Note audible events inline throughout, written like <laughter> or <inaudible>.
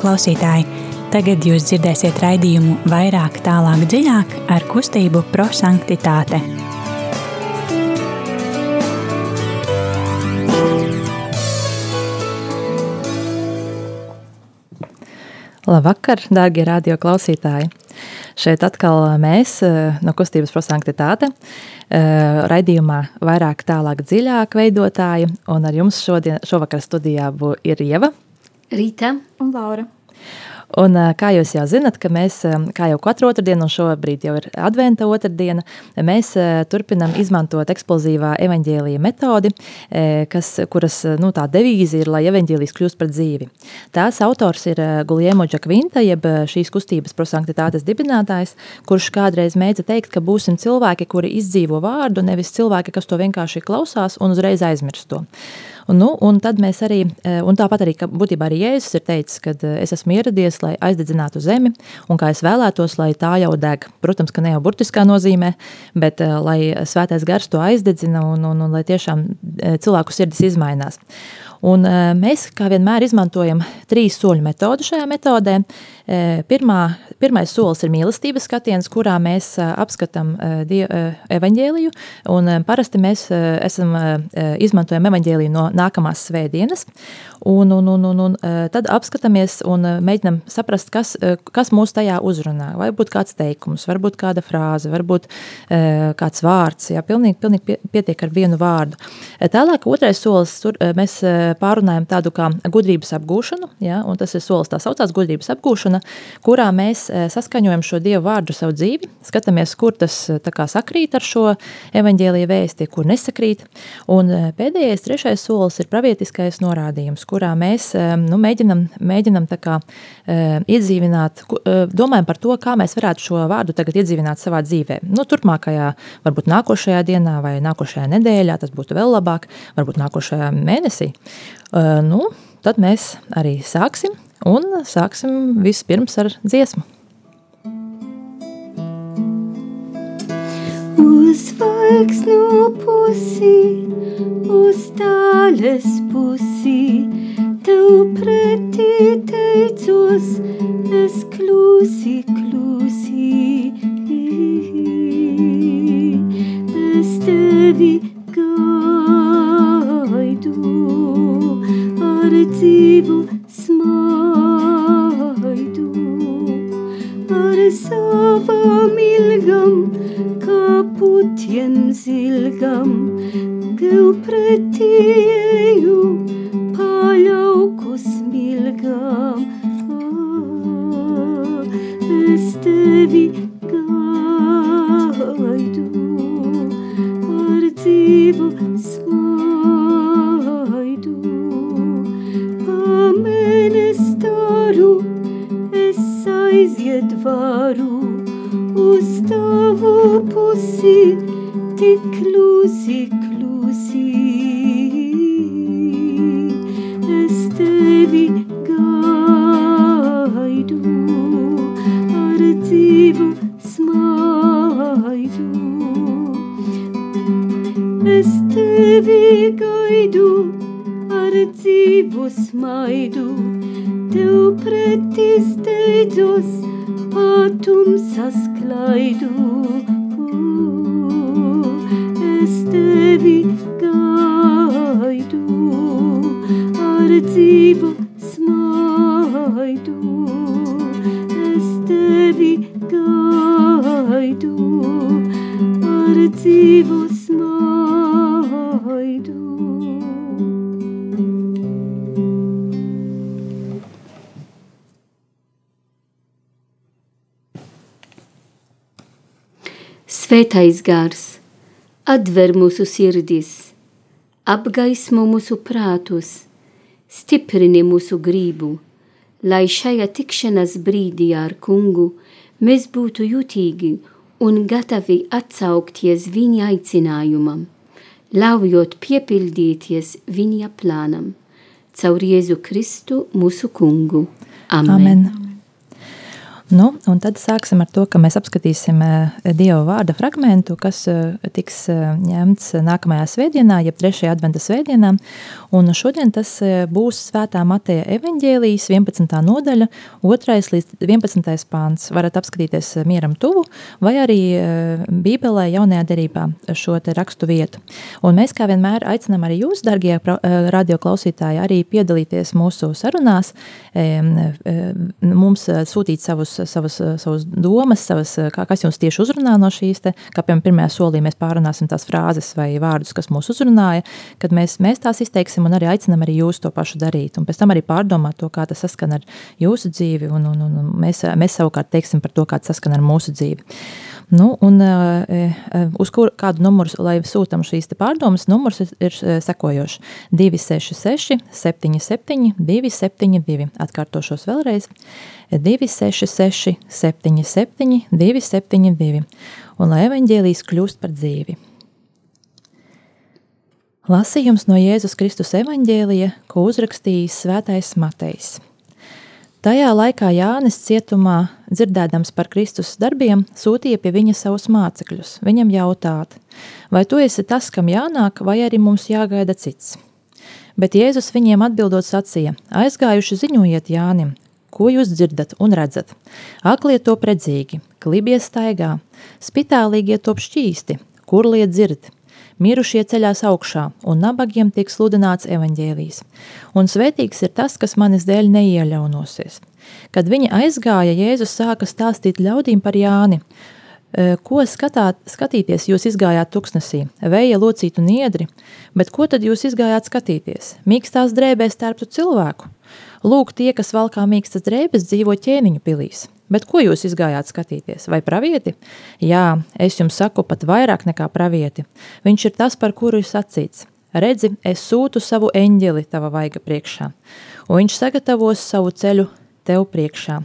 Klausītāji, tagad jūs dzirdēsiet raidījumu vairāk, tālāk, dziļāk ar kustību prosanktitāte. Labvakar, dārgie radio klausītāji! Šeit atkal mēs no kustības prosanktitāte raidījumā vairāk, tālāk, dziļāk veidotāji, un ar jums šodien, šovakar studijā ir Ieva. Rīta un Laura. Un, kā jūs jau zinat, ka mēs, kā jau katru otrdienu, un šobrīd jau ir adventa otrdiena, mēs turpinam izmantot eksplozīvā evaņģēlija metodi, kas, kuras nu, tā devīze ir, lai evaņģēlijs kļūst par dzīvi. Tās autors ir Guliemo Džakvinta, jeb šīs kustības prosanktitātes dibinātājs, kurš kādreiz mēdza teikt, ka būsim cilvēki, kuri izdzīvo vārdu, nevis cilvēki, kas to vienkārši klausās un uzreiz aizmirst to. Un, nu, un tad mēs arī, eh, un tāpat arī, ka būtībā arī Jēzus ir teicis, ka eh, es esmu ieradies, lai aizdedzinātu zemi, un kā es vēlētos, lai tā jau deg. Protams, ka ne jau burtiskā nozīmē, bet eh, lai svētais gars to aizdedzina un, un, un lai tiešām cilvēku sirdis izmainās. Un mēs, kā vienmēr, izmantojam trīs soļu metodu šajā metodē. Pirmā, pirmais solis ir mīlestības skatiens, kurā mēs apskatām evaņģēliju, un parasti mēs esam izmantojam evaņģēliju no nākamās svētdienas, un, un, un, un, un tad apskatāmies un mēģinam saprast, kas, kas mūs tajā uzrunā. Varbūt kāds teikums, varbūt kāda frāze, varbūt kāds vārds, jā, pilnīgi, pilnīgi pietiek ar vienu vārdu. Tālāk otrais solis, tur mēs pārunājam tādu kā gudrības apgūšanu, un tas ir solis tā saucās gudrības apgūšana, kurā mēs saskaņojam šo Dievu vārdu savu dzīvi, skatāmies, kur tas tā kā sakrīt ar šo evaņģēlija vēsti, kur nesakrīt, un pēdējais, trešais solis ir pravietiskais norādījums, kurā mēs nu, mēģinam, mēģinam kā iedzīvināt, domājam par to, kā mēs varētu šo vārdu tagad iedzīvināt savā dzīvē. Nu, turpmākajā, varbūt nākošajā dienā vai nākošajā nedēļā, tas būtu vēl labāk, varbūt nākošajā mēnesī. Nu, tad mēs arī sāksim, un sāksim vispirms ar dziesmu. Uzvalks no pusī, uz tāles pusī, tev pretī teicos, es klusi, klusi. Es tevi ilgam, kā putiem zilgam, tev pretieju Es Svētais gars atver mūsu sirdis, apgaismo mūsu prātus, stiprini mūsu gribu, lai šajā tikšanās brīdī ar kungu mēs būtu jutīgi un gatavi atsaukties viņa aicinājumam, ļaujot piepildīties viņa plānam, caur Jēzu Kristu mūsu kungu. Amen. Amen. Nu, un tad sāksim ar to, ka mēs apskatīsim eh, Dieva vārda fragmentu, kas eh, tiks eh, ņemts nākamajā svētdienā, jeb 3. adventa svētdienā. Un šodien tas būs Svētā Mateja evaņģēlijas 11. nodaļa, 2. līdz 11. pāns. Varat apskatīties mieram tuvu vai arī Bībelē jaunajā derībā šo te rakstu vietu. Un mēs kā vienmēr aicinām arī jūs, dargie radioklausītāji, arī piedalīties mūsu sarunās, mums sūtīt savus savas, savas domas, savas, kā, kas jums tieši uzrunā no šīs, te, kā piemēram pirmajā solī mēs pārunāsim tās frāzes vai vārdus, kas mūs uzrunāja, kad mēs, mēs tās izteiksim un arī aicinam arī jūs to pašu darīt. Un pēc tam arī pārdomāt to, kā tas saskan ar jūsu dzīvi, un, un, un mēs, mēs savukārt teiksim par to, kā tas saskan ar mūsu dzīvi. Nu, un, uz kur, kādu numuru, lai sūtam šīs pārdomas, numurs ir, ir sekojošs 266, 77, 272. Atkārtošos vēlreiz 266, 77, 272. Un lai evaņģēlijas kļūst par dzīvi. Lasījums no Jēzus Kristus evaņģēlija, ko uzrakstījis Svētais Matejs. Tajā laikā Jānis cietumā, dzirdēdams par Kristus darbiem, sūtīja pie viņa savus mācekļus. Viņam jautāt, vai tu esi tas, kam jānāk, vai arī mums jāgaida cits? Bet Jēzus viņiem atbildot sacīja: Aizgājuši ziņojiet Jānim, ko jūs dzirdat un redzat. Aklie top redzīgi, klibie staigā, spitālīgie top šķīsti, kurlie dzird, mirušie ceļās augšā, un nabagiem tiek sludināts evaņģēlijs. Un svētīgs ir tas, kas manis dēļ neieļaunosies. Kad viņi aizgāja, Jēzus sāka stāstīt ļaudīm par Jāni. E, ko skatāt, skatīties jūs izgājāt tuksnesī? Vēja locītu niedri, bet ko tad jūs izgājāt skatīties? Mīkstās drēbēs tērptu cilvēku? Lūk, tie, kas valkā mīkstas drēbes, dzīvo ķēniņu pilīs. Bet ko jūs izgājāt skatīties? Vai pravieti? Jā, es jums saku pat vairāk nekā pravieti. Viņš ir tas, par kuru ir sacīts. Redzi, es sūtu savu eņģeli tava vaiga priekšā, un viņš sagatavos savu ceļu tev priekšā.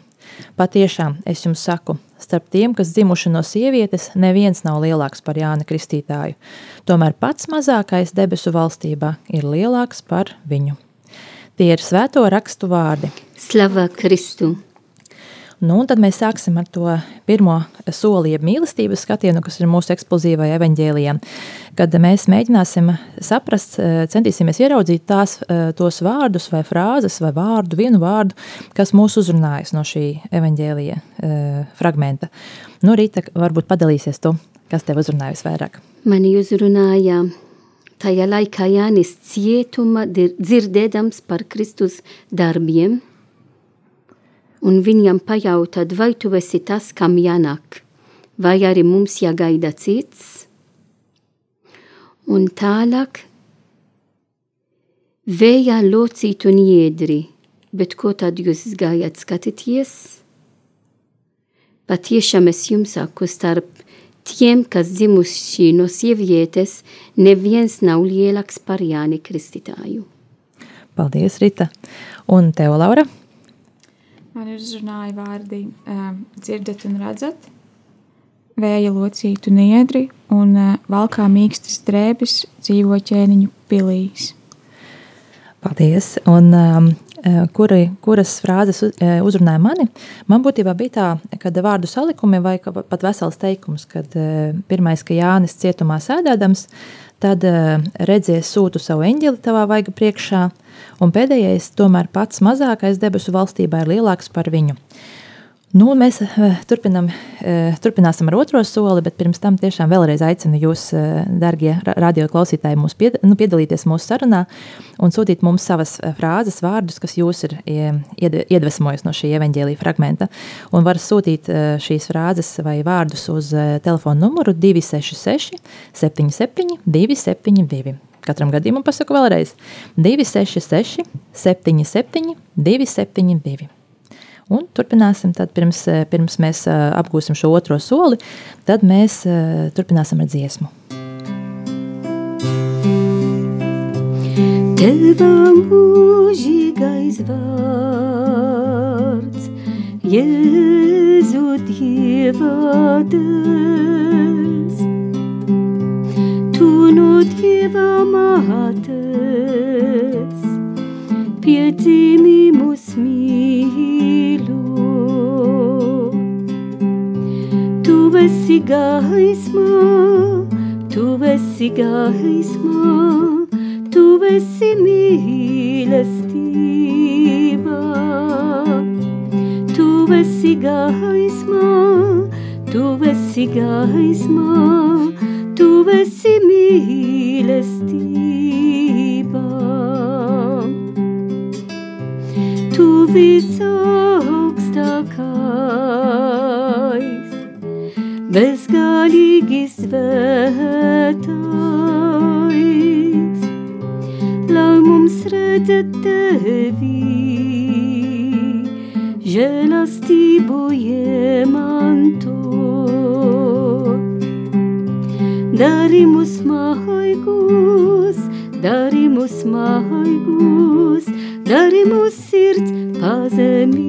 Patiešām, es jums saku, starp tiem, kas dzimuši no sievietes, neviens nav lielāks par Jāni Kristītāju. Tomēr pats mazākais debesu valstībā ir lielāks par viņu. Tie ir svēto rakstu vārdi. Slava Kristu! Nu, tad mēs sāksim ar to pirmo soli, jeb mīlestības skatienu, kas ir mūsu eksplozīvai evaņģēlijam. Kad mēs mēģināsim saprast, eh, centīsimies ieraudzīt tās, eh, tos vārdus vai frāzes vai vārdu, vienu vārdu, kas mūs uzrunājas no šī evaņģēlija eh, fragmenta. Nu, Rīta, varbūt padalīsies tu, kas tev uzrunājas vairāk. Mani uzrunāja tajā laikā Jānis cietuma dzirdēdams par Kristus darbiem – un viņam pajautāt, vai tu esi tas, kam jānāk, vai arī mums jāgaida cits. Un tālāk vējā locīt un iedri, bet ko tad jūs gājāt skatīties? Patiešām es jums saku, starp tiem, kas dzimuši no sievietes, neviens nav lielāks par Jāni Kristītāju. Paldies, Rita! Un tev, Laura? Man ir uzrunāja vārdi um, dzirdat un redzat, vēja locītu niedri un uh, valkā mīkstas drēbes dzīvo ķēniņu pilīs. Paldies! Un, um, kuri, kuras frāzes uzrunāja mani, man būtībā bija tā, kad vārdu salikumi vai pat vesels teikums, kad pirmais, ka Jānis cietumā sēdēdams, tad redzies sūtu savu eņģeli tavā vaiga priekšā, un pēdējais, tomēr pats mazākais debesu valstībā ir lielāks par viņu. Nu, mēs uh, turpinam, uh, turpināsim ar otro soli, bet pirms tam tiešām vēlreiz aicinu jūs, uh, darbie radioklausītāji, pied, nu, piedalīties mūsu sarunā un sūtīt mums savas frāzes, vārdus, kas jūs ir iedvesmojis no šī evaņģēlīja fragmenta. Un var sūtīt šīs frāzes vai vārdus uz telefona numuru 266 77 272. Katram gadījumam pasaku vēlreiz 266, 77, 272. Un turpināsim, tad pirms, pirms mēs apgūsim šo otro soli, tad mēs turpināsim ar dziesmu. Teva mūžīgais vārds, Jēzu Dieva dēls, tu no Dieva mātes, piedzimi mūs mīlu. Esi gaismā, tu esi gaismā, tu esi mīlestība. Tu esi gaismā, tu esi gaismā, tu esi mīlestība. Žēlastību iemanto. Dari mūs maigus, dari mūs maigus, dari mūs sirds pazemīgus.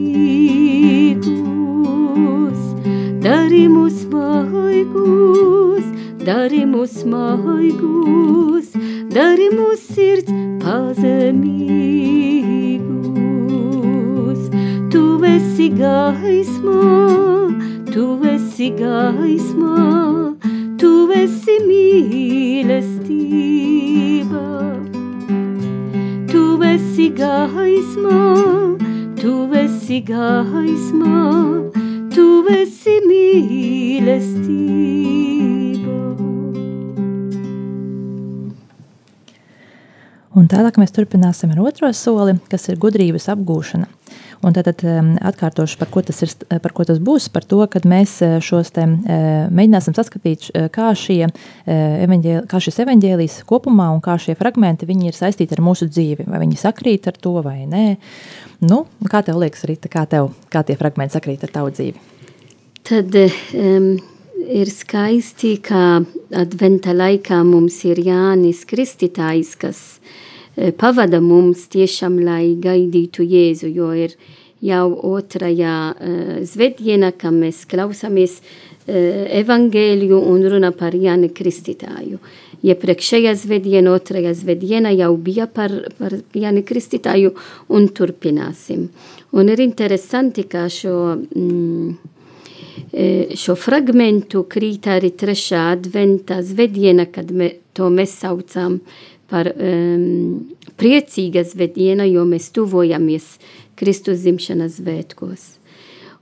Gaismā, tu esi mīlestība. Tu esi gaismā, tu esi gaismā, tu esi mīlestība. Un tālāk mēs turpināsim ar otro soli, kas ir gudrības apgūšana. Un tad um, atkārtošu, par ko, tas ir, par ko tas būs. Par to, ka mēs uh, šos te, uh, mēģināsim saskatīt, kā, šie, kā šis evaņģēlijs kopumā un kā šie fragmenti ir saistīti ar mūsu dzīvi. Vai viņi sakrīt ar to vai nē. Nu, kā tev liekas, Rita, kā, tev, kā tie fragmenti sakrīt ar tavu dzīvi? Tad um, ir skaisti, ka adventa laikā mums ir Jānis Kristītājs, kas uh, pavada mums tiešām, lai gaidītu Jēzu, jo ir jau otrajā uh, svētdienā, ka mēs klausāmies uh, evangēliju un runa par Jāni Kristītāju. Iepriekšējā svētdienā, otrajā svētdienā jau bija par, par Jāni Kristītāju un turpināsim. Un ir interesanti, ka šo... Mm, šo fragmentu krīt arī trešā adventa zvediena, kad me, to mēs saucam par um, priecīga zvediena, jo mēs tuvojamies Kristus zimšanas svētkos.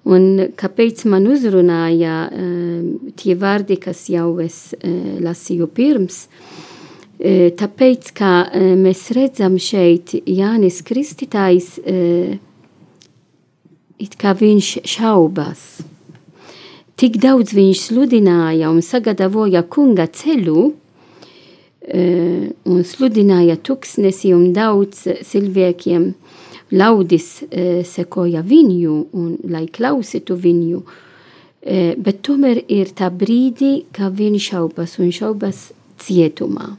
Un kāpēc man uzrunāja um, tie vārdi, kas jau es uh, lasīju pirms, uh, tāpēc, ka uh, mēs redzam šeit Jānis Kristītājs, uh, it kā viņš šaubās tik daudz viņš sludināja un sagatavoja kunga ceļu, un sludināja tuksnesi un daudz cilvēkiem laudis sekoja viņu un lai klausītu viņu, bet tomēr ir tā brīdi, ka viņš šaubas un šaubas cietumā.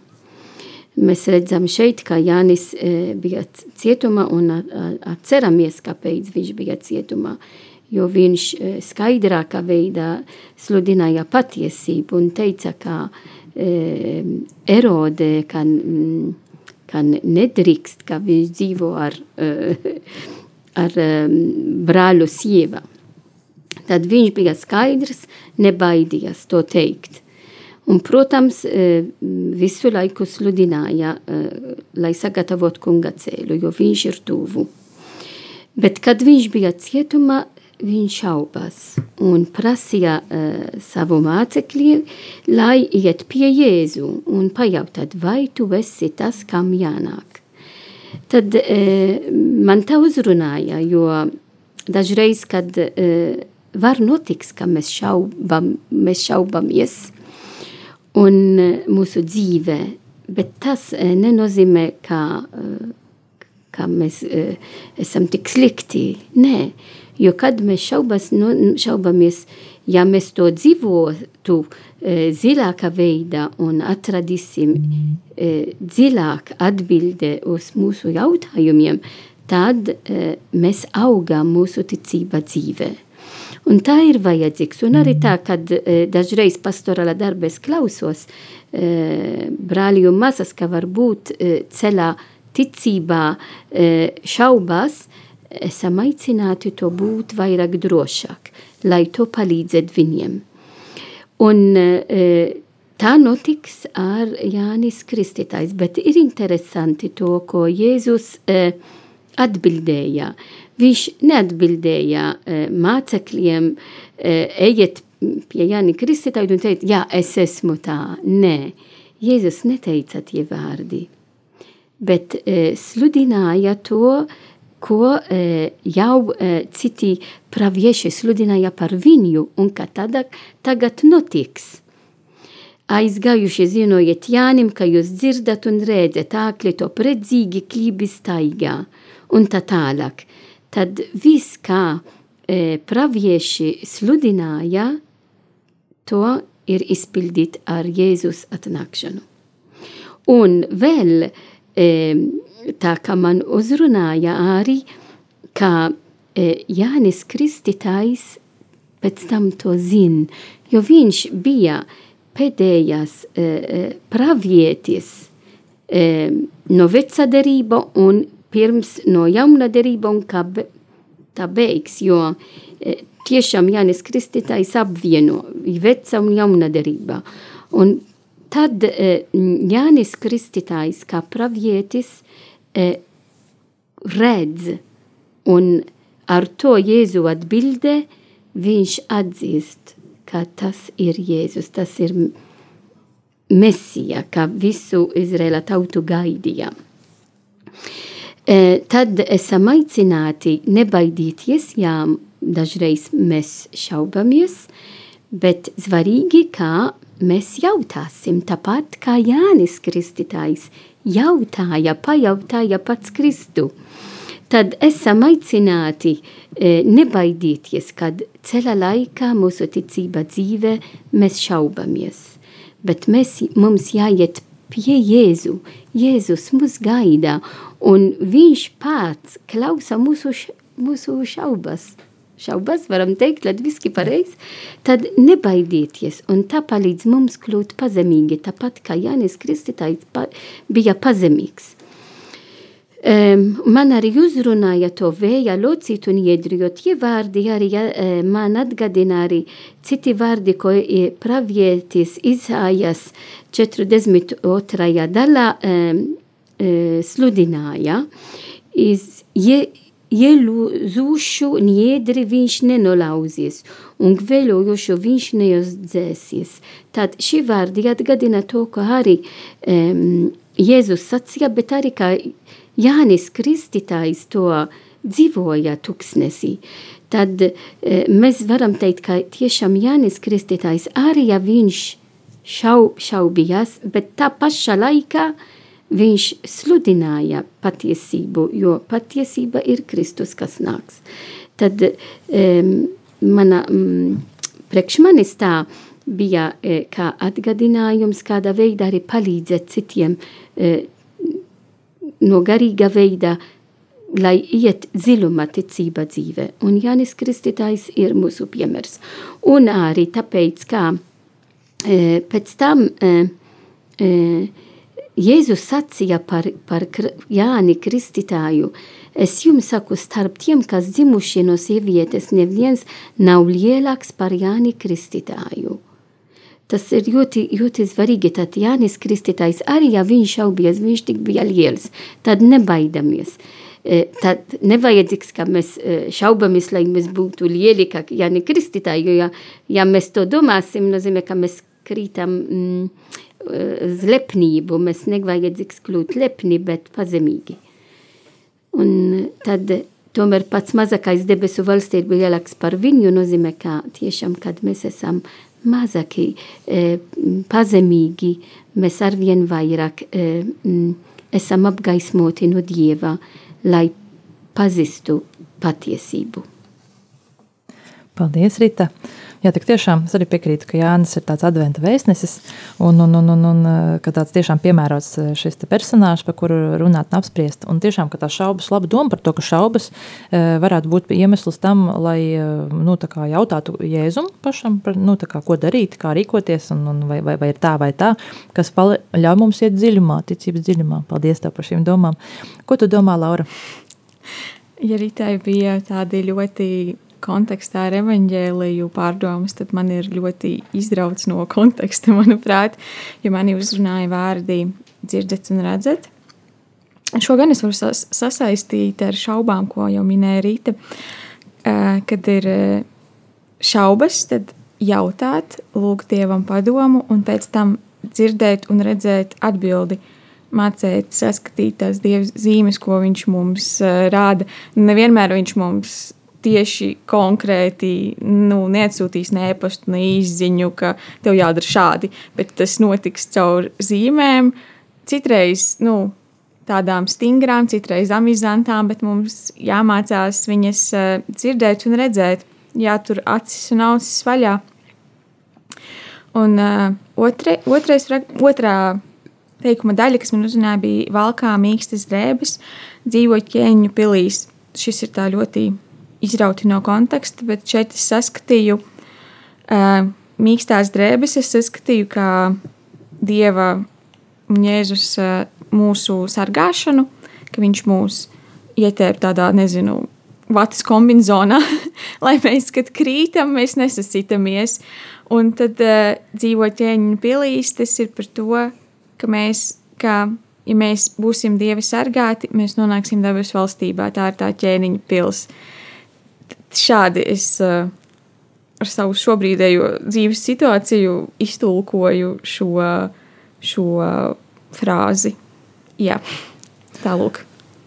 Mēs redzam šeit, ka Jānis bija cietumā un atceramies, kāpēc viņš bija cietumā. Jo viņš skaidrākā veidā sludināja patiesību un teica, ka e, erode, ka, ka nedrīkst, ka viņš dzīvo ar, ar brāļu sieva. Tad viņš bija skaidrs, nebaidījās to teikt. Un, protams, visu laiku sludināja, lai sagatavotu kunga ceļu, jo viņš ir tuvu. Bet, kad viņš bija cietumā, viņš šaubās un prasīja uh, savu mācekļiem, lai iet pie Jēzu un pajautāt, vai tu esi tas, kam jānāk. Tad uh, man tā uzrunāja, jo dažreiz, kad uh, var notiks, ka mēs, šaubam, mēs šaubamies un uh, mūsu dzīve, bet tas uh, nenozīmē, ka, uh, ka mēs uh, esam tik slikti. Nē, Jo kad mēs šaubas, nu, šaubamies, ja mēs to dzīvotu e, dziļākā veidā un atradīsim e, dziļāk atbildi uz mūsu jautājumiem, tad e, mēs augam mūsu ticība dzīvē. Un tā ir vajadzīgs. Un arī tā, kad e, dažreiz pastorāla darba es klausos e, brāļi un mazas, ka varbūt e, ceļā ticībā e, šaubas, esam aicināti to būt vairāk drošāk, lai to palīdzētu viņiem. Un tā notiks ar Jānis Kristītājs, bet ir interesanti to, ko Jēzus atbildēja. Viņš neatbildēja mācekļiem, ejiet pie Jāni Kristītāju un teikt, jā, es esmu tā. Nē, Jēzus neteica tie vārdi, bet sludināja to, ko e, jau e, citi pravieši sludināja par viņu un ka tada, tagad notiks. Aizgājuši zienojiet Jānim, ka jūs dzirdat un redzat ākli to predzīgi klībi staigā un tā tālāk. Tad viss, kā e, pravieši sludināja, to ir izpildīt ar Jēzus atnākšanu. Un vēl e, tā kā man uzrunāja arī, ka e, Jānis Kristītājs pēc tam to zina, jo viņš bija pēdējās e, e, pravietis no veca derība un pirms no jauna derība un kā tā beigs, jo tiešām Jānis Kristītājs apvieno veca un jauna derība. Un tad Jānis Kristītājs kā pravietis redz, un ar to Jēzu atbildē, viņš atzīst, ka tas ir Jēzus, tas ir Mesija, kā visu Izraela tautu gaidīja. E, tad esam aicināti nebaidīties, jā, dažreiz mēs šaubamies, bet svarīgi, kā mēs jautāsim, tāpat kā Jānis Kristītājs jautāja, pajautāja pats Kristu. Tad esam aicināti e, nebaidīties, kad ceļa laikā mūsu ticība dzīve mēs šaubamies. Bet mēs, mums jāiet pie Jēzu. Jēzus mūs gaida, un viņš pats klausa mūsu, mūsu šaubas šaubas, varam teikt, latviski pareizi, tad nebaidieties, un tā palīdz mums kļūt pazemīgi, tāpat kā Jānis Kristītājs pa, bija pazemīgs. Um, man arī uzrunāja to vēja locīt un iedri, jo tie vārdi arī ja, man atgadina arī citi vārdi, ko pravietis Izājas 42. dalā um, uh, sludināja. Iz, je, ielūzušu niedri viņš nenolauzies, un gveļojošu viņš neuzdzēsies. Tad šī vārdi atgadina to, ko arī um, Jēzus sacīja, bet arī kā Jānis Kristītājs to dzīvoja tuksnesī. Tad e, mēs varam teikt, ka tiešām Jānis Kristītājs arī, ja viņš šau, šaubījās, bet tā paša laikā uh, viņš sludināja patiesību, jo patiesība ir Kristus, kas nāks. Tad um, mana, um, priekš manis tā bija e, kā atgadinājums, kādā veidā arī palīdzēt citiem e, no garīga veida, lai iet dziļumā ticība dzīve. Un Jānis Kristītājs ir mūsu piemērs. Un arī tāpēc, kā e, pēc tam e, e, Jēzus sacīja par, par Jāni Kristītāju, es jums saku, starp tiem, kas dzimuši no sievietes, neviens nav lielāks par Jāni Kristītāju. Tas ir ļoti, ļoti svarīgi, tad Jānis Kristītājs arī, ja viņš šaubies, viņš tik bija liels, tad nebaidamies. E, tad nevajadzīgs, ka mēs e, šaubamies, lai mēs būtu lieli, kā Jāni Kristītāju, jo ja, ja mēs to domāsim, nozīmē, ka mēs krītam mm, uz lepnību. Mēs nevajadzīgs kļūt lepni, bet pazemīgi. Un tad tomēr pats mazākais debesu valstī ir lielāks par viņu, nozīmē, ka tiešām, kad mēs esam mazāki, e, pazemīgi, mēs arvien vairāk e, esam apgaismoti no Dieva, lai pazistu patiesību. Paldies, Rita! Jā, tik tiešām es arī piekrītu, ka Jānis ir tāds adventa vēstnesis un, un, un, un, un ka tāds tiešām piemērots eh, šis personāžs, par kuru runāt un apspriest. Un tiešām, ka tā šaubas, laba doma par to, ka šaubas eh, varētu būt iemesls tam, lai eh, nu, jautātu Jēzum pašam, par, nu, kā, ko darīt, kā rīkoties, un, un vai, vai, vai ir tā vai tā, kas pali, ļauj mums iet dziļumā, ticības dziļumā. Paldies tev par šīm domām. Ko tu domā, Laura? Ja Ritai bija tādi ļoti kontekstā ar evaņģēliju pārdomas, tad man ir ļoti izrauts no konteksta, <laughs> manuprāt, ja mani uzrunāja vārdi dzirdat un redzat. Šo gan es varu sas sasaistīt ar šaubām, ko jau minēja Rīta. Kad ir šaubas, tad jautāt, lūgt dievam padomu un pēc tam dzirdēt un redzēt atbildi. Mācīt, saskatīt tās dieva zīmes, ko viņš mums rāda. Nevienmēr viņš mums tieši konkrēti nu, neatsūtīs ne e-pastu, ne īsiņu, ka tev jādara šādi, bet tas notiks caur zīmēm. Citreiz nu, tādām stingrām, citreiz amizantām, bet mums jāmācās viņas uh, dzirdēt un redzēt, jātur acis un ausis vaļā. Un uh, otre, otrais, otrā teikuma daļa, kas man uzrunāja, bija valkā mīkstas drēbes, dzīvo ķēniņu pilīs. Šis ir tā ļoti izrauti no konteksta, bet šeit es saskatīju uh, mīkstās drēbes, es saskatīju kā Dieva un Jēzus uh, mūsu sargāšanu, ka viņš mūs ietēp tādā, nezinu, vatas kombinācijā, <laughs> lai mēs, kad krītam, mēs nesasitamies. Un tad uh, dzīvot ķēniņu pilīs, tas ir par to, ka mēs, ka, ja mēs būsim dievi sargāti, mēs nonāksim debesu valstībā. Tā ir tā ķēniņa pils. Šādi es uh, ar savu šobrīdējo dzīves situāciju iztulkoju šo, šo frāzi. Jā, tālāk.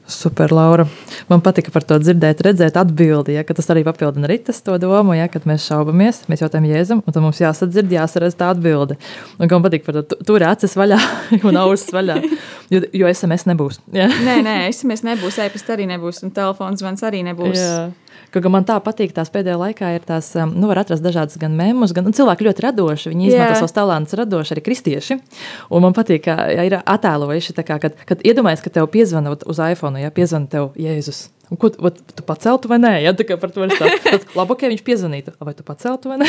Super, Laura. Man patika par to dzirdēt, redzēt, atbildi, ja, ka tas arī papildina Ritas to domu, ja, kad mēs šaubamies, mēs jautājam Jēzum, un tad mums jāsadzird, jāsaredz tā atbilde. Un man patīk par to, tur acis vaļā <laughs> un ausis vaļā, jo, jo SMS nebūs. Ja. Nē, nē, SMS nebūs, e-pasta arī nebūs, un telefons zvans arī nebūs. Jā. Kaut kā man tā patīk, tās pēdējā laikā ir tās, um, nu, var atrast dažādas gan mēmus, gan cilvēki ļoti radoši. Viņi izmanto savus talantus radoši, arī kristieši. Un man patīk, ka ja ir attēlojuši, kā, kad, kad iedomājies, ka tev piezvana uz iPhone, ja piezvana tev Jēzus. Un, ko vat, tu paceltu vai nē? Ja, tā kā par to ir tāds - labi, ka viņš piezvanītu. Vai tu paceltu vai nē?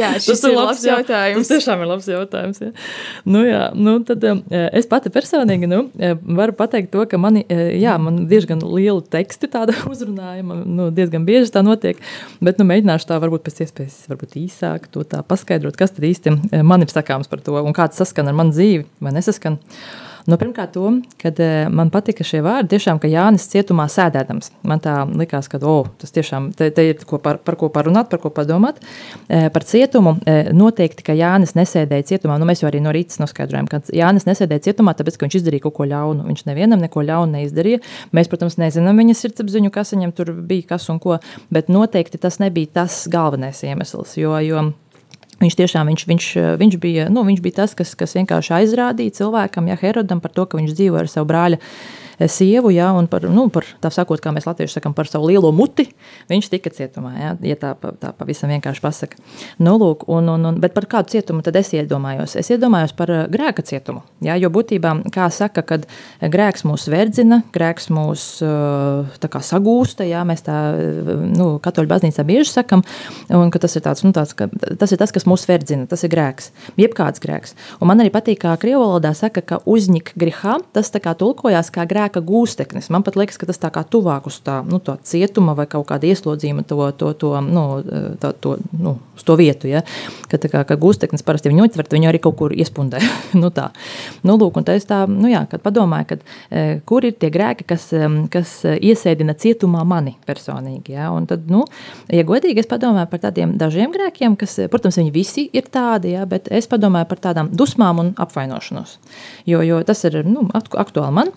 Jā, šis ir labs jautājums. Tas tiešām ir labs jautājums. Ja. Nu, jā, nu, tad, um, es pati personīgi nu, varu pateikt to, ka mani, jā, man diezgan lielu teksti tāda <laughs> uzrunājuma, nu, diezgan bieži tā notiek, bet nu, mēģināšu tā varbūt pēc iespējas varbūt īsāk to tā paskaidrot, kas tad īsti man ir sakāms par to un kāds saskan ar manu dzīvi vai nesaskan. Uh, Nu, pirmkārt, to, kad eh, man patika šie vārdi, tiešām, ka Jānis cietumā sēdēdams. Man tā likās, ka oh, tas tiešām te, te ir ko par, par ko parunāt, par ko padomāt. Eh, par cietumu eh, noteikti, ka Jānis nesēdēja cietumā. Nu, mēs jau arī no rīta noskaidrojām, ka Jānis nesēdēja cietumā, tāpēc, ka viņš izdarīja kaut ko ļaunu. Viņš nevienam neko ļaunu neizdarīja. Mēs, protams, nezinām viņa sirdsapziņu, kas viņam tur bija, kas un ko, bet noteikti tas nebija tas galvenais iemesls. Jo, jo Viņš tiešām viņš, viņš, viņš, bija, nu, viņš bija tas, kas, kas vienkārši aizrādīja cilvēkam, ja Herodam, par to, ka viņš dzīvo ar savu brāli sievu, ja, un par, nu, par tā sakot, kā mēs latvieši sakam, par savu lielo muti, viņš tika cietumā, ja, ja tā, tā pavisam vienkārši pasaka. Nu, lūk, un, un, un, bet par kādu cietumu tad es iedomājos? Es iedomājos par uh, grēka cietumu, ja, jo būtībā, kā saka, kad grēks mūs verdzina, grēks mūs tā kā sagūsta, ja, mēs tā, uh, nu, katoļu baznīcā bieži sakam, un ka tas ir tāds, nu, tāds, ka tas ir tas, kas mūs verdzina, tas ir grēks, jebkāds grēks. Un man arī patīk, kā krievu valodā saka, ka uzņik grihā, tas tā kā tulkojās kā grēks spēka gūsteknis. Man pat liekas, ka tas tā kā tuvāk uz tā, nu, tā cietuma vai kaut kāda ieslodzījuma to, to, to, nu, tā, to, nu, uz to vietu. Ja? Ka, kā, ka gūsteknis parasti viņu notvert, viņu arī kaut kur iespundē. <laughs> nu, tā. Nu, lūk, un tā es tā, nu jā, kad padomāju, kad, e, kur ir tie grēki, kas, e, kas iesēdina cietumā mani personīgi. Ja? Un tad, nu, ja godīgi, es padomāju par tādiem dažiem grēkiem, kas, protams, viņi visi ir tādi, ja? bet es padomāju par tādām dusmām un apvainošanos. Jo, jo tas ir nu, aktuāli man.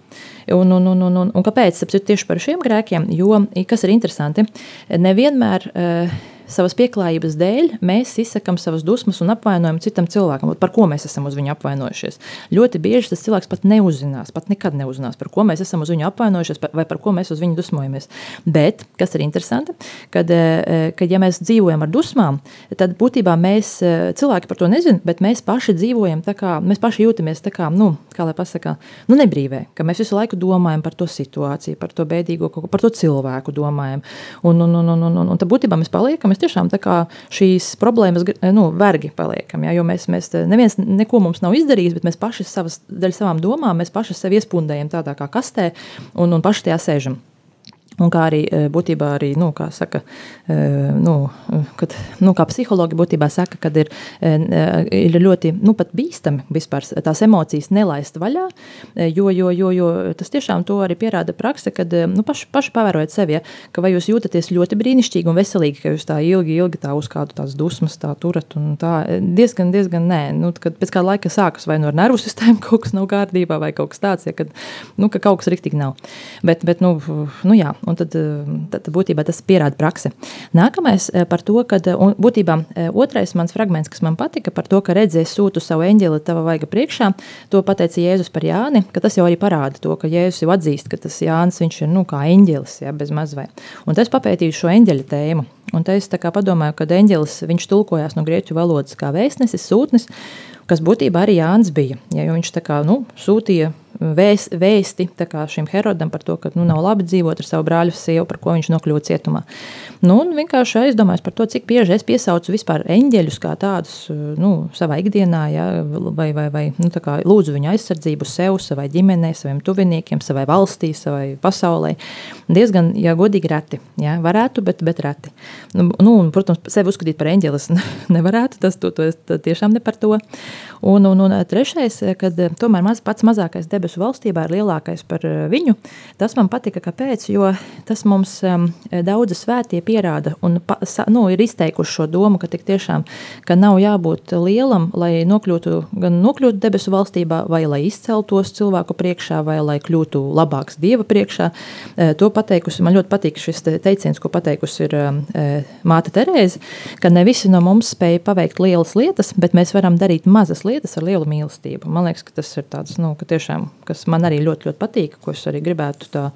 Un, un, un, un, un, un kāpēc? Tieši par šiem grēkiem, jo, kas ir interesanti, nevienmēr. Uh, savas pieklājības dēļ mēs izsakām savas dusmas un apvainojam citam cilvēkam, par ko mēs esam uz viņu apvainojušies. Ļoti bieži tas cilvēks pat neuzzinās, pat nekad neuzzinās, par ko mēs esam uz viņu apvainojušies vai par ko mēs uz viņu dusmojamies. Bet, kas ir interesanti, kad, eh, kad ja mēs dzīvojam ar dusmām, tad būtībā mēs eh, cilvēki par to nezinām, bet mēs paši dzīvojam tā kā, mēs paši jūtamies tā kā, nu, kā lai pasakā, nu nebrīvē, ka mēs visu laiku domājam par to situāciju, par to bēdīgo, par to cilvēku domājam. Un, un, un, un, un, un, un tad būtībā mēs paliekam, mēs tiešām šīs problēmas nu, vergi paliekam. Ja, jo mēs, mēs neviens neko mums nav izdarījis, bet mēs paši savas, dēļ savām domām, mēs paši sevi iespundējam tādā kā kastē un, un paši tajā sēžam. Un kā arī būtībā arī, nu, kā saka, nu, kad, nu, kā psihologi būtībā saka, kad ir, ir ļoti, nu, bīstami vispār tās emocijas nelaist vaļā, jo, jo, jo, jo tas tiešām to arī pierāda prakse, kad, nu, paši, paši pavērojat sevi, ja, ka vai jūs jūtaties ļoti brīnišķīgi un veselīgi, ka jūs tā ilgi, ilgi tā uz kādu tās dusmas tā turat un tā diezgan, diezgan nē, nu, kad pēc kāda laika sākas vai no nervu sistēma kaut kas nav kārtībā vai kaut kas tāds, ja, kad, nu, ka kaut kas riktīgi nav. Bet, bet nu, nu jā, un tad, eh, tad būtībā tas pierāda praksi. Nākamais eh, par to, ka būtībā eh, otrais mans fragments, kas man patika par to, ka redzēs sūtu savu eņģeli tava vaiga priekšā, to pateica Jēzus par Jāni, ka tas jau arī parāda to, ka Jēzus jau atzīst, ka tas Jānis viņš ir nu, kā eņģelis, ja, bez mazvai. Un tas papētīju šo eņģeļa tēmu. Un es padomāju, ka eņģelis viņš tulkojās no grieķu valodas kā vēstnesis, sūtnis, kas būtībā arī Jānis bija. Ja, viņš kā, nu, sūtīja vēs, vēsti šim Herodam par to, ka nu, nav labi dzīvot ar savu brāļu sievu, par ko viņš nokļuva cietumā. Nu, un vienkārši aizdomājos par to, cik bieži es piesaucu vispār eņģeļus kā tādus nu, savā ikdienā, ja, vai, vai, vai nu, lūdzu viņu aizsardzību sev, savai ģimenei, saviem tuviniekiem, savai valstī, savai pasaulē. Diezgan, ja godīgi, reti. Ja, varētu, bet, bet reti. Nu, nu, un, protams, sevi uzskatīt par eņģelis <laughs> nevarētu, tas to, to, to, tiešām ne par to. Un, un, un trešais, kad tomēr maz, pats mazākais debesu valstībā ir lielākais par viņu, tas man patika, kāpēc, jo tas mums um, daudzi svētie pierāda un pa, nu, ir izteikuši šo domu, ka tik tiešām, ka nav jābūt lielam, lai nokļūtu, gan nokļūtu debesu valstībā, vai lai izceltos cilvēku priekšā, vai lai kļūtu labāks Dieva priekšā. To pateikusi, man ļoti patīk šis teiciens, ko pateikusi ir māte Terēze, ka ne visi no mums spēja paveikt lielas lietas, bet mēs varam darīt mazas lietas lietas ar lielu mīlestību. Man liekas, ka tas ir tāds, nu, tiešām, kas man arī ļoti, ļoti patīk, ko es arī gribētu tā.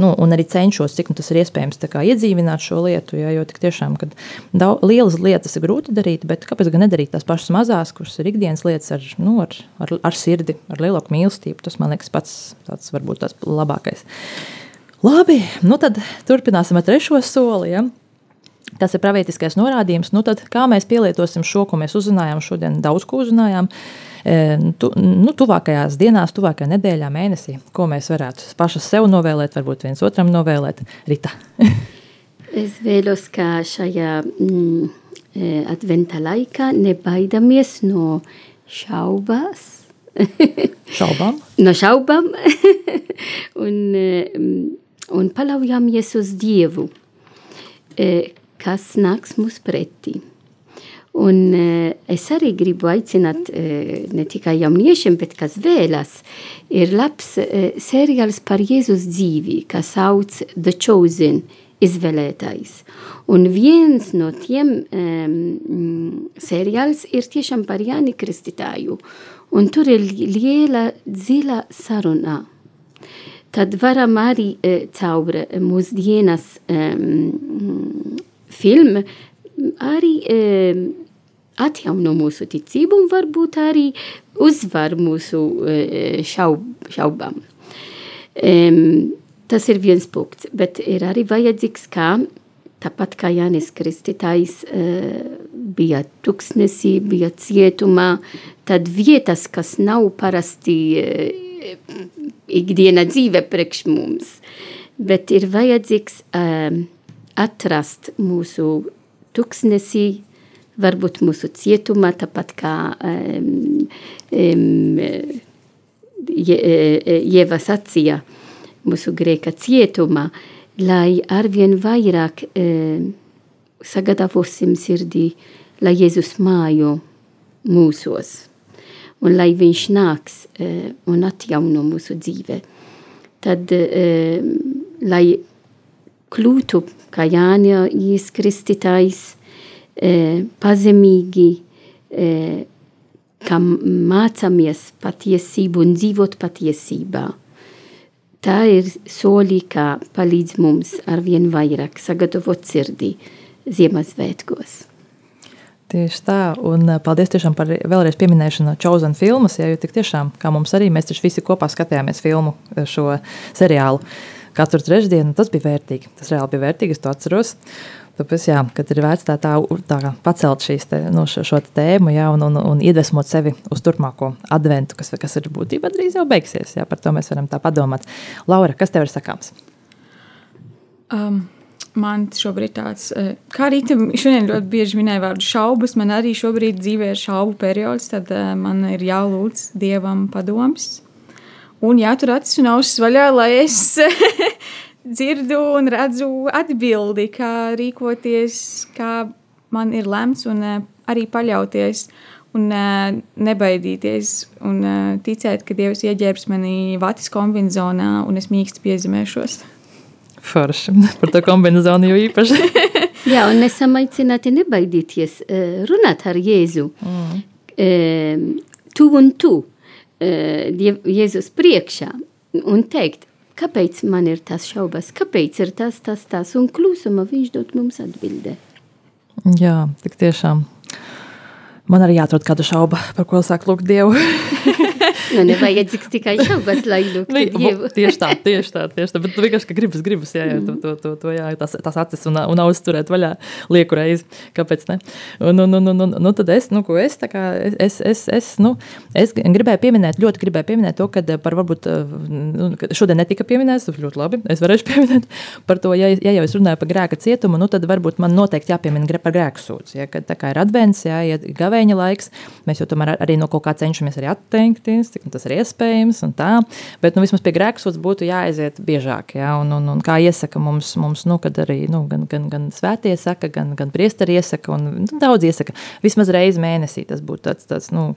Nu, un arī cenšos, cik nu tas ir iespējams kā, iedzīvināt šo lietu. Ja, jo tiešām, kad daudz, lielas lietas ir grūti darīt, bet kāpēc gan nedarīt tās pašas mazās, kuras ir ikdienas lietas ar, nu, ar, ar, ar sirdi, ar lielāku mīlestību? Tas man liekas pats tāds varbūt tas labākais. Labi, nu tad turpināsim ar trešo soli. Ja? Tas ir pravietiskais norādījums. Nu, tad, kā mēs pielietosim šo, ko mēs uzzinājām šodien, daudz ko uzzinājām, e, tu, nu, tuvākajās dienās, tuvākajā nedēļā, mēnesī, ko mēs varētu pašas sev novēlēt, varbūt viens otram novēlēt. Rita. <laughs> es vēlos, ka šajā mm, e, adventa laikā nebaidamies no šaubās. <laughs> šaubām? no šaubām. <laughs> un, e, un paļaujamies uz Dievu kas nāks mums pretī. Un uh, es arī gribu aicināt uh, ne tikai jauniešiem, bet kas vēlas. Ir labs uh, seriāls par Jēzus dzīvi, kas sauc The Chosen, izvēlētais. Un viens no tiem um, seriāls ir tiešām par Jāni Kristītāju. Un tur ir liela dziļa saruna. Tad varam arī uh, caur mūsdienas um, filma arī e, atjauno mūsu ticību un varbūt arī uzvar mūsu e, šaub, šaubām. E, tas ir viens punkts, bet ir arī vajadzīgs, kā tāpat kā Jānis Kristītājs e, bija tuksnesī, bija cietumā, tad vietas, kas nav parasti e, ikdiena dzīve priekš mums, bet ir vajadzīgs e, atrast mūsu tuksnesī, varbūt mūsu cietumā, tāpat kā um, um, Jēva sacīja mūsu grēka cietumā, lai arvien vairāk um, sagatavosim sirdī, lai Jēzus mājo mūsos un lai viņš nāks uh, un atjauno mūsu dzīve. Tad, uh, lai kļūtu kā Jānis Kristītājs, e, pazemīgi, e, kā mācāmies patiesību un dzīvot patiesībā. Tā ir soļi, kā palīdz mums arvien vairāk sagatavot sirdī Ziemassvētkos. Tieši tā, un e, paldies tiešām par vēlreiz pieminēšanu Chosen filmas, ja, jo tik tiešām, kā mums arī, mēs taču visi kopā skatījāmies filmu šo seriālu. Uh, katru trešdienu. Tas bija vērtīgi. Tas reāli bija vērtīgi, es to atceros. Tāpēc, jā, kad ir vērts tā, tā, tā pacelt šīs te, nu, šo, šo tēmu jā, un, un, un iedvesmot sevi uz turpmāko adventu, kas, kas ir būtībā drīz jau beigsies. Jā, par to mēs varam tā padomāt. Laura, kas tev ir sakāms? Um, man šobrīd tāds, uh, kā arī šodien ļoti bieži minēju vārdu šaubas, man arī šobrīd dzīvē ir šaubu periods, tad uh, man ir jālūdz Dievam padoms. Un jātur acis un ausis vaļā, lai es <laughs> dzirdu un redzu atbildi, kā rīkoties, kā man ir lemts un uh, arī paļauties un uh, nebaidīties un uh, ticēt, ka Dievs ieģērbs manī vatis kombinācijā un es mīksti piezemēšos. Forši. Par to kombināciju jau īpaši. <laughs> Jā, un esam aicināti nebaidīties, runāt ar Jēzu. Mm. Tu un tu, Jēzus priekšā, un teikt, kāpēc man ir tas šaubas, kāpēc ir tas, tas, tas, un klusuma viņš dod mums atbildē. Jā, tik tiešām. Man arī jāatrod kāda šauba, par ko sāk lūgt Dievu. <laughs> Nu, nevajadzīgs tikai šaubas, lai lūgtu Dievu. tieši tā, tieši tā, tieši tā. Bet tu vienkārši, ka gribas, gribas, jā, jā, to, to, to, to jā, tās, tās acis un, un ausis turēt vaļā lieku reizi. Kāpēc ne? Un, un, un, un, un, nu, tad es, nu, ko es, tā kā, es, es, es, nu, es gribēju pieminēt, ļoti gribēju pieminēt to, kad par varbūt, nu, šodien netika pieminēts, ļoti labi, es varēšu <laughs> pieminēt par to, ja, ja jau es runāju par grēka cietumu, nu, tad varbūt man noteikti jāpiemina par grēku sūdzi, ja, kad tā kā ir advents, jā, ja gavēņa laiks, mēs jau tomēr arī no kaut kā cenšamies arī atteikties, cik tas ir iespējams. Bet nu, vismaz pie grēksūdzes būtu jāaiziet biežāk. Ja? Un, un, un kā iesaka mums, mums nu, arī nu, gan, gan, gan svētie saka, gan, gan priesteri iesaka, un nu, daudz iesaka. Vismaz reizi mēnesī tas būtu tāds, tāds, nu,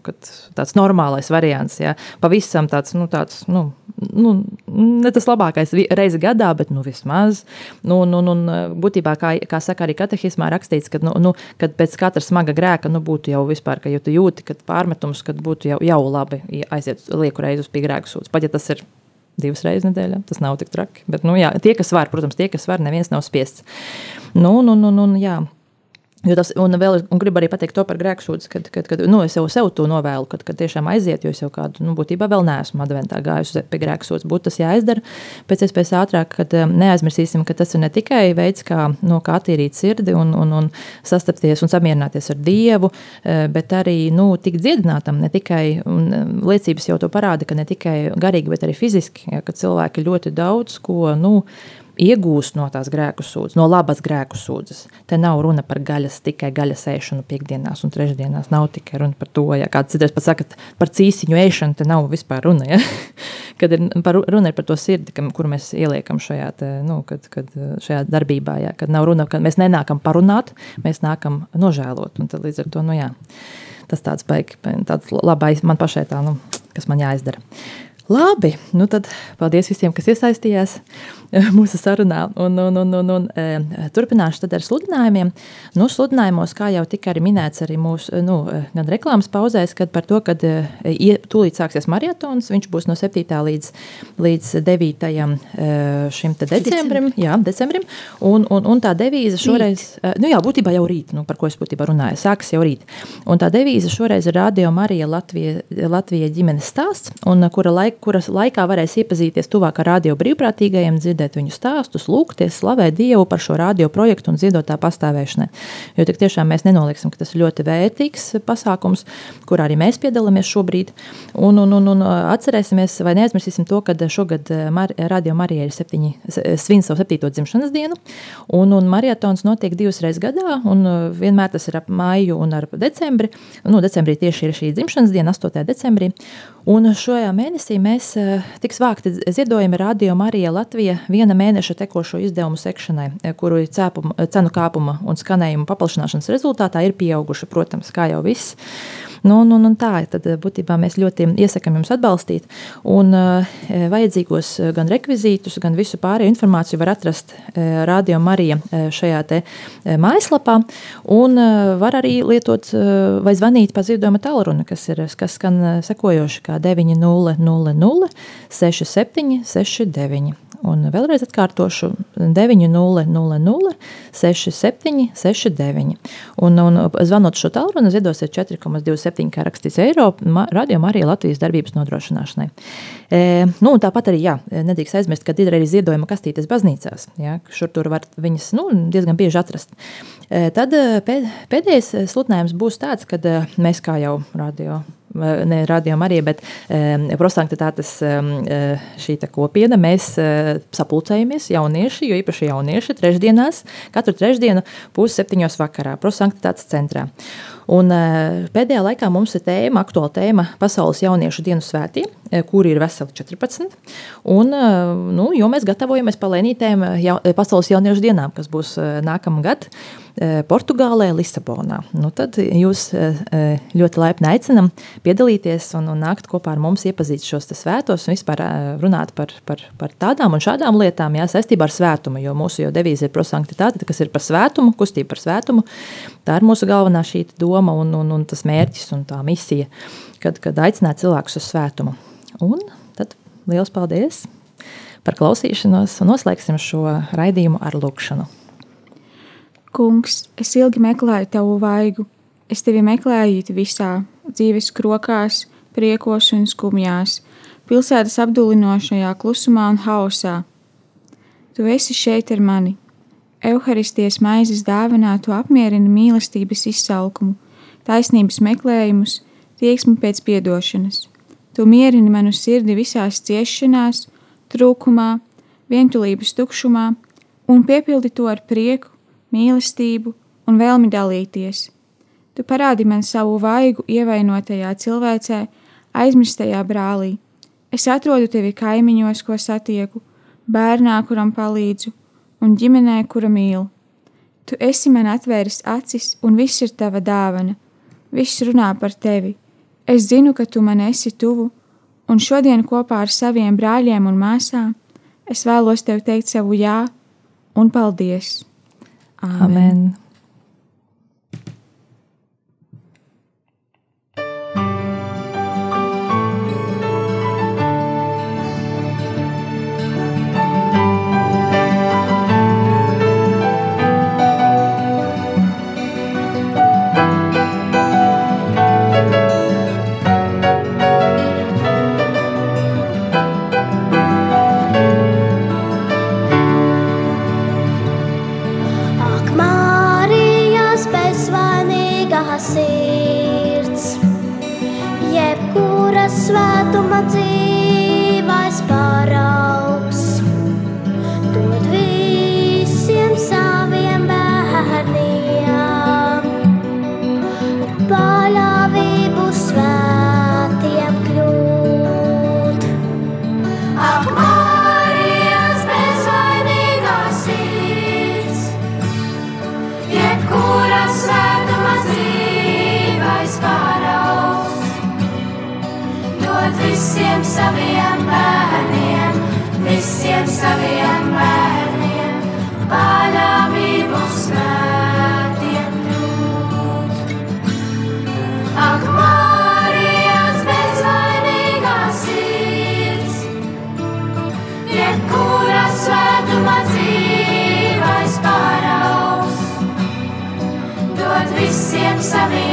tāds normālais variants. Ja? Pavisam tāds, nu, tāds nu, nu, ne tas labākais reizi gadā, bet nu, vismaz. Nu, nu, nu, būtībā, kā, kā saka arī katehismā, rakstīts, ka nu, nu, pēc katra smaga grēka nu, būtu jau vispār, ka tu jūti, ka pārmetums, kad būtu jau, jau labi aiziet lieku reizi uz piegrēku sūdzu. Pat ja tas ir divas reizes nedēļā, tas nav tik traki. Bet, nu, jā, tie, kas var, protams, tie, kas var, neviens nav spiests. Nu, nu, nu, nu, jā. Jo tas, un, vēl, un gribu arī pateikt to par grēksūdzi, kad, kad, kad nu, es jau sev to novēlu, kad, kad tiešām aiziet, jo es jau kādu, nu, būtībā vēl neesmu adventā gājusi pie grēksūdzes. Būtu tas jāizdara pēc iespējas ātrāk, kad um, neaizmirsīsim, ka tas ir ne tikai veids, kā, no, kā attīrīt sirdi un, un, un sastapties un samierināties ar Dievu, uh, bet arī, nu, tik dziedinātam, ne tikai, un um, liecības jau to parāda, ka ne tikai garīgi, bet arī fiziski, ja, ka cilvēki ļoti daudz ko, nu, iegūst no tās grēku sūdzes, no labas grēku sūdzes. Te nav runa par gaļas, tikai gaļas ēšanu piekdienās un trešdienās. Nav tikai runa par to, ja kāds citreiz pat saka, par cīsiņu ēšanu, te nav vispār runa. Ja? <laughs> kad ir par, runa ir par to sirdi, kam, kur mēs ieliekam šajā, te, nu, kad, kad, šajā darbībā. Ja? Kad nav runa, ka mēs nenākam parunāt, mēs nākam nožēlot. Un tad līdz ar to, nu jā, tas tāds baigi, tāds labais man pašai tā, nu, kas man jāizdara. Labi, nu tad paldies visiem, kas iesaistījās. <laughs> mūsu sarunā. Un, un, un, un, un, e, turpināšu ar sludinājumiem. Nu, sludinājumos, kā jau tika arī minēts, arī mūsu nu, e, gan reklāmas pauzēs, kad par to, ka e, tūlīt sāksies marietons, viņš būs no 7. līdz, līdz 9. šim decembrim. Jā, decembrim. Un, un, un tā devīze šoreiz, rīt. nu jā, būtībā jau rīt, nu, par ko es būtībā runāju, sāks jau rīt. Un tā devīze šoreiz ir Radio Marija Latvija, Latvija ģimenes stāsts, un kura, laik, kuras laikā varēs iepazīties tuvāk ar radio brīvprātīgajiem, dzirdēt dzirdēt viņu stāstus, lūgties, slavēt Dievu par šo radio projektu un ziedotā pastāvēšanai. Jo tik tiešām mēs nenoliksim, ka tas ir ļoti vērtīgs pasākums, kur arī mēs piedalāmies šobrīd. Un, un, un, un atcerēsimies, vai neaizmirsīsim to, ka šogad eh, Mar Radio Marija ir septiņi, svin savu septīto dzimšanas dienu, un, un marietons notiek divas reizes gadā, un vienmēr tas ir ap māju un ar decembri. Nu, decembrī tieši ir šī dzimšanas diena, 8. decembrī. Un šajā mēnesī mēs tiks vākti ziedojumi Radio Marija Latvija viena mēneša tekošo izdevumu sekšanai, eh, kuru cēpuma, cenu kāpuma un skanējuma paplašināšanas rezultātā ir pieauguši, protams, kā jau viss. Nu, nu, nu, tā tad būtībā mēs ļoti iesakām jums atbalstīt. Un vajadzīgos gan rekvizītus, gan visu pārējo informāciju var atrast Radio Marija šajā te mājaslapā. Un var arī lietot vai zvanīt pa ziedojuma tālruni, kas ir kas skan sekojoši kā 900 67 69. Un vēlreiz atkārtošu 900 67 69. Un, un zvanot šo tālruni, ziedosiet 4,27 kā rakstīts eiro radio Marija Latvijas darbības nodrošināšanai. E, nu, tāpat arī, jā, nedrīkst aizmirst, ka ir arī ziedojuma kastītes baznīcās. Jā, šur tur var viņas nu, diezgan bieži atrast. E, tad pēdējais sludinājums būs tāds, kad mēs kā jau radio ne radio Marija, bet prosanktitātes šī kopiena, mēs sapulcējamies jaunieši, jo īpaši jaunieši trešdienās, katru trešdienu pusseptiņos vakarā prosanktitātes centrā. Un pēdējā laikā mums ir tēma, aktuāla tēma Pasaules jauniešu dienu svētī, kuri ir veseli 14. Un, nu, jo mēs gatavojamies palēnītēm jau, Pasaules jauniešu dienām, kas būs nākamgad. Portugālē, Lisabonā. Nu, tad jūs ļoti laipni aicinam piedalīties un, un nākt kopā ar mums, iepazīt šos svētos un vispār runāt par, par, par tādām un šādām lietām, jā, saistībā ar svētumu, jo mūsu jau devīze ir prosanktitāte, kas ir par svētumu, kustība par svētumu. Tā ir mūsu galvenā šī doma un, un, un tas mērķis un tā misija, kad, kad aicināt cilvēkus uz svētumu. Un tad liels paldies par klausīšanos un noslēgsim šo raidījumu ar lūkšanu. Kungs, es ilgi meklēju tavu vaigu, es tevi meklēju visā dzīves krokās, priekos un skumjās, pilsētas apdulinošajā klusumā un hausā. Tu esi šeit ar mani. Euharistijas maizes dāvinā tu apmierini mīlestības izsalkumu, taisnības meklējumus, tieksmi pēc piedošanas. Tu mierini manu sirdi visās ciešanās, trūkumā, vientulības tukšumā un piepildi to ar prieku, mīlestību un vēlmi dalīties. Tu parādi man savu vaigu ievainotajā cilvēcē, aizmirstajā brālī. Es atrodu tevi kaimiņos, ko satieku, bērnā, kuram palīdzu, un ģimenē, kura mīlu. Tu esi man atvēris acis, un viss ir tava dāvana. Viss runā par tevi. Es zinu, ka tu man esi tuvu, un šodien kopā ar saviem brāļiem un māsām es vēlos tev teikt savu jā un paldies. Amen. Amen. saber.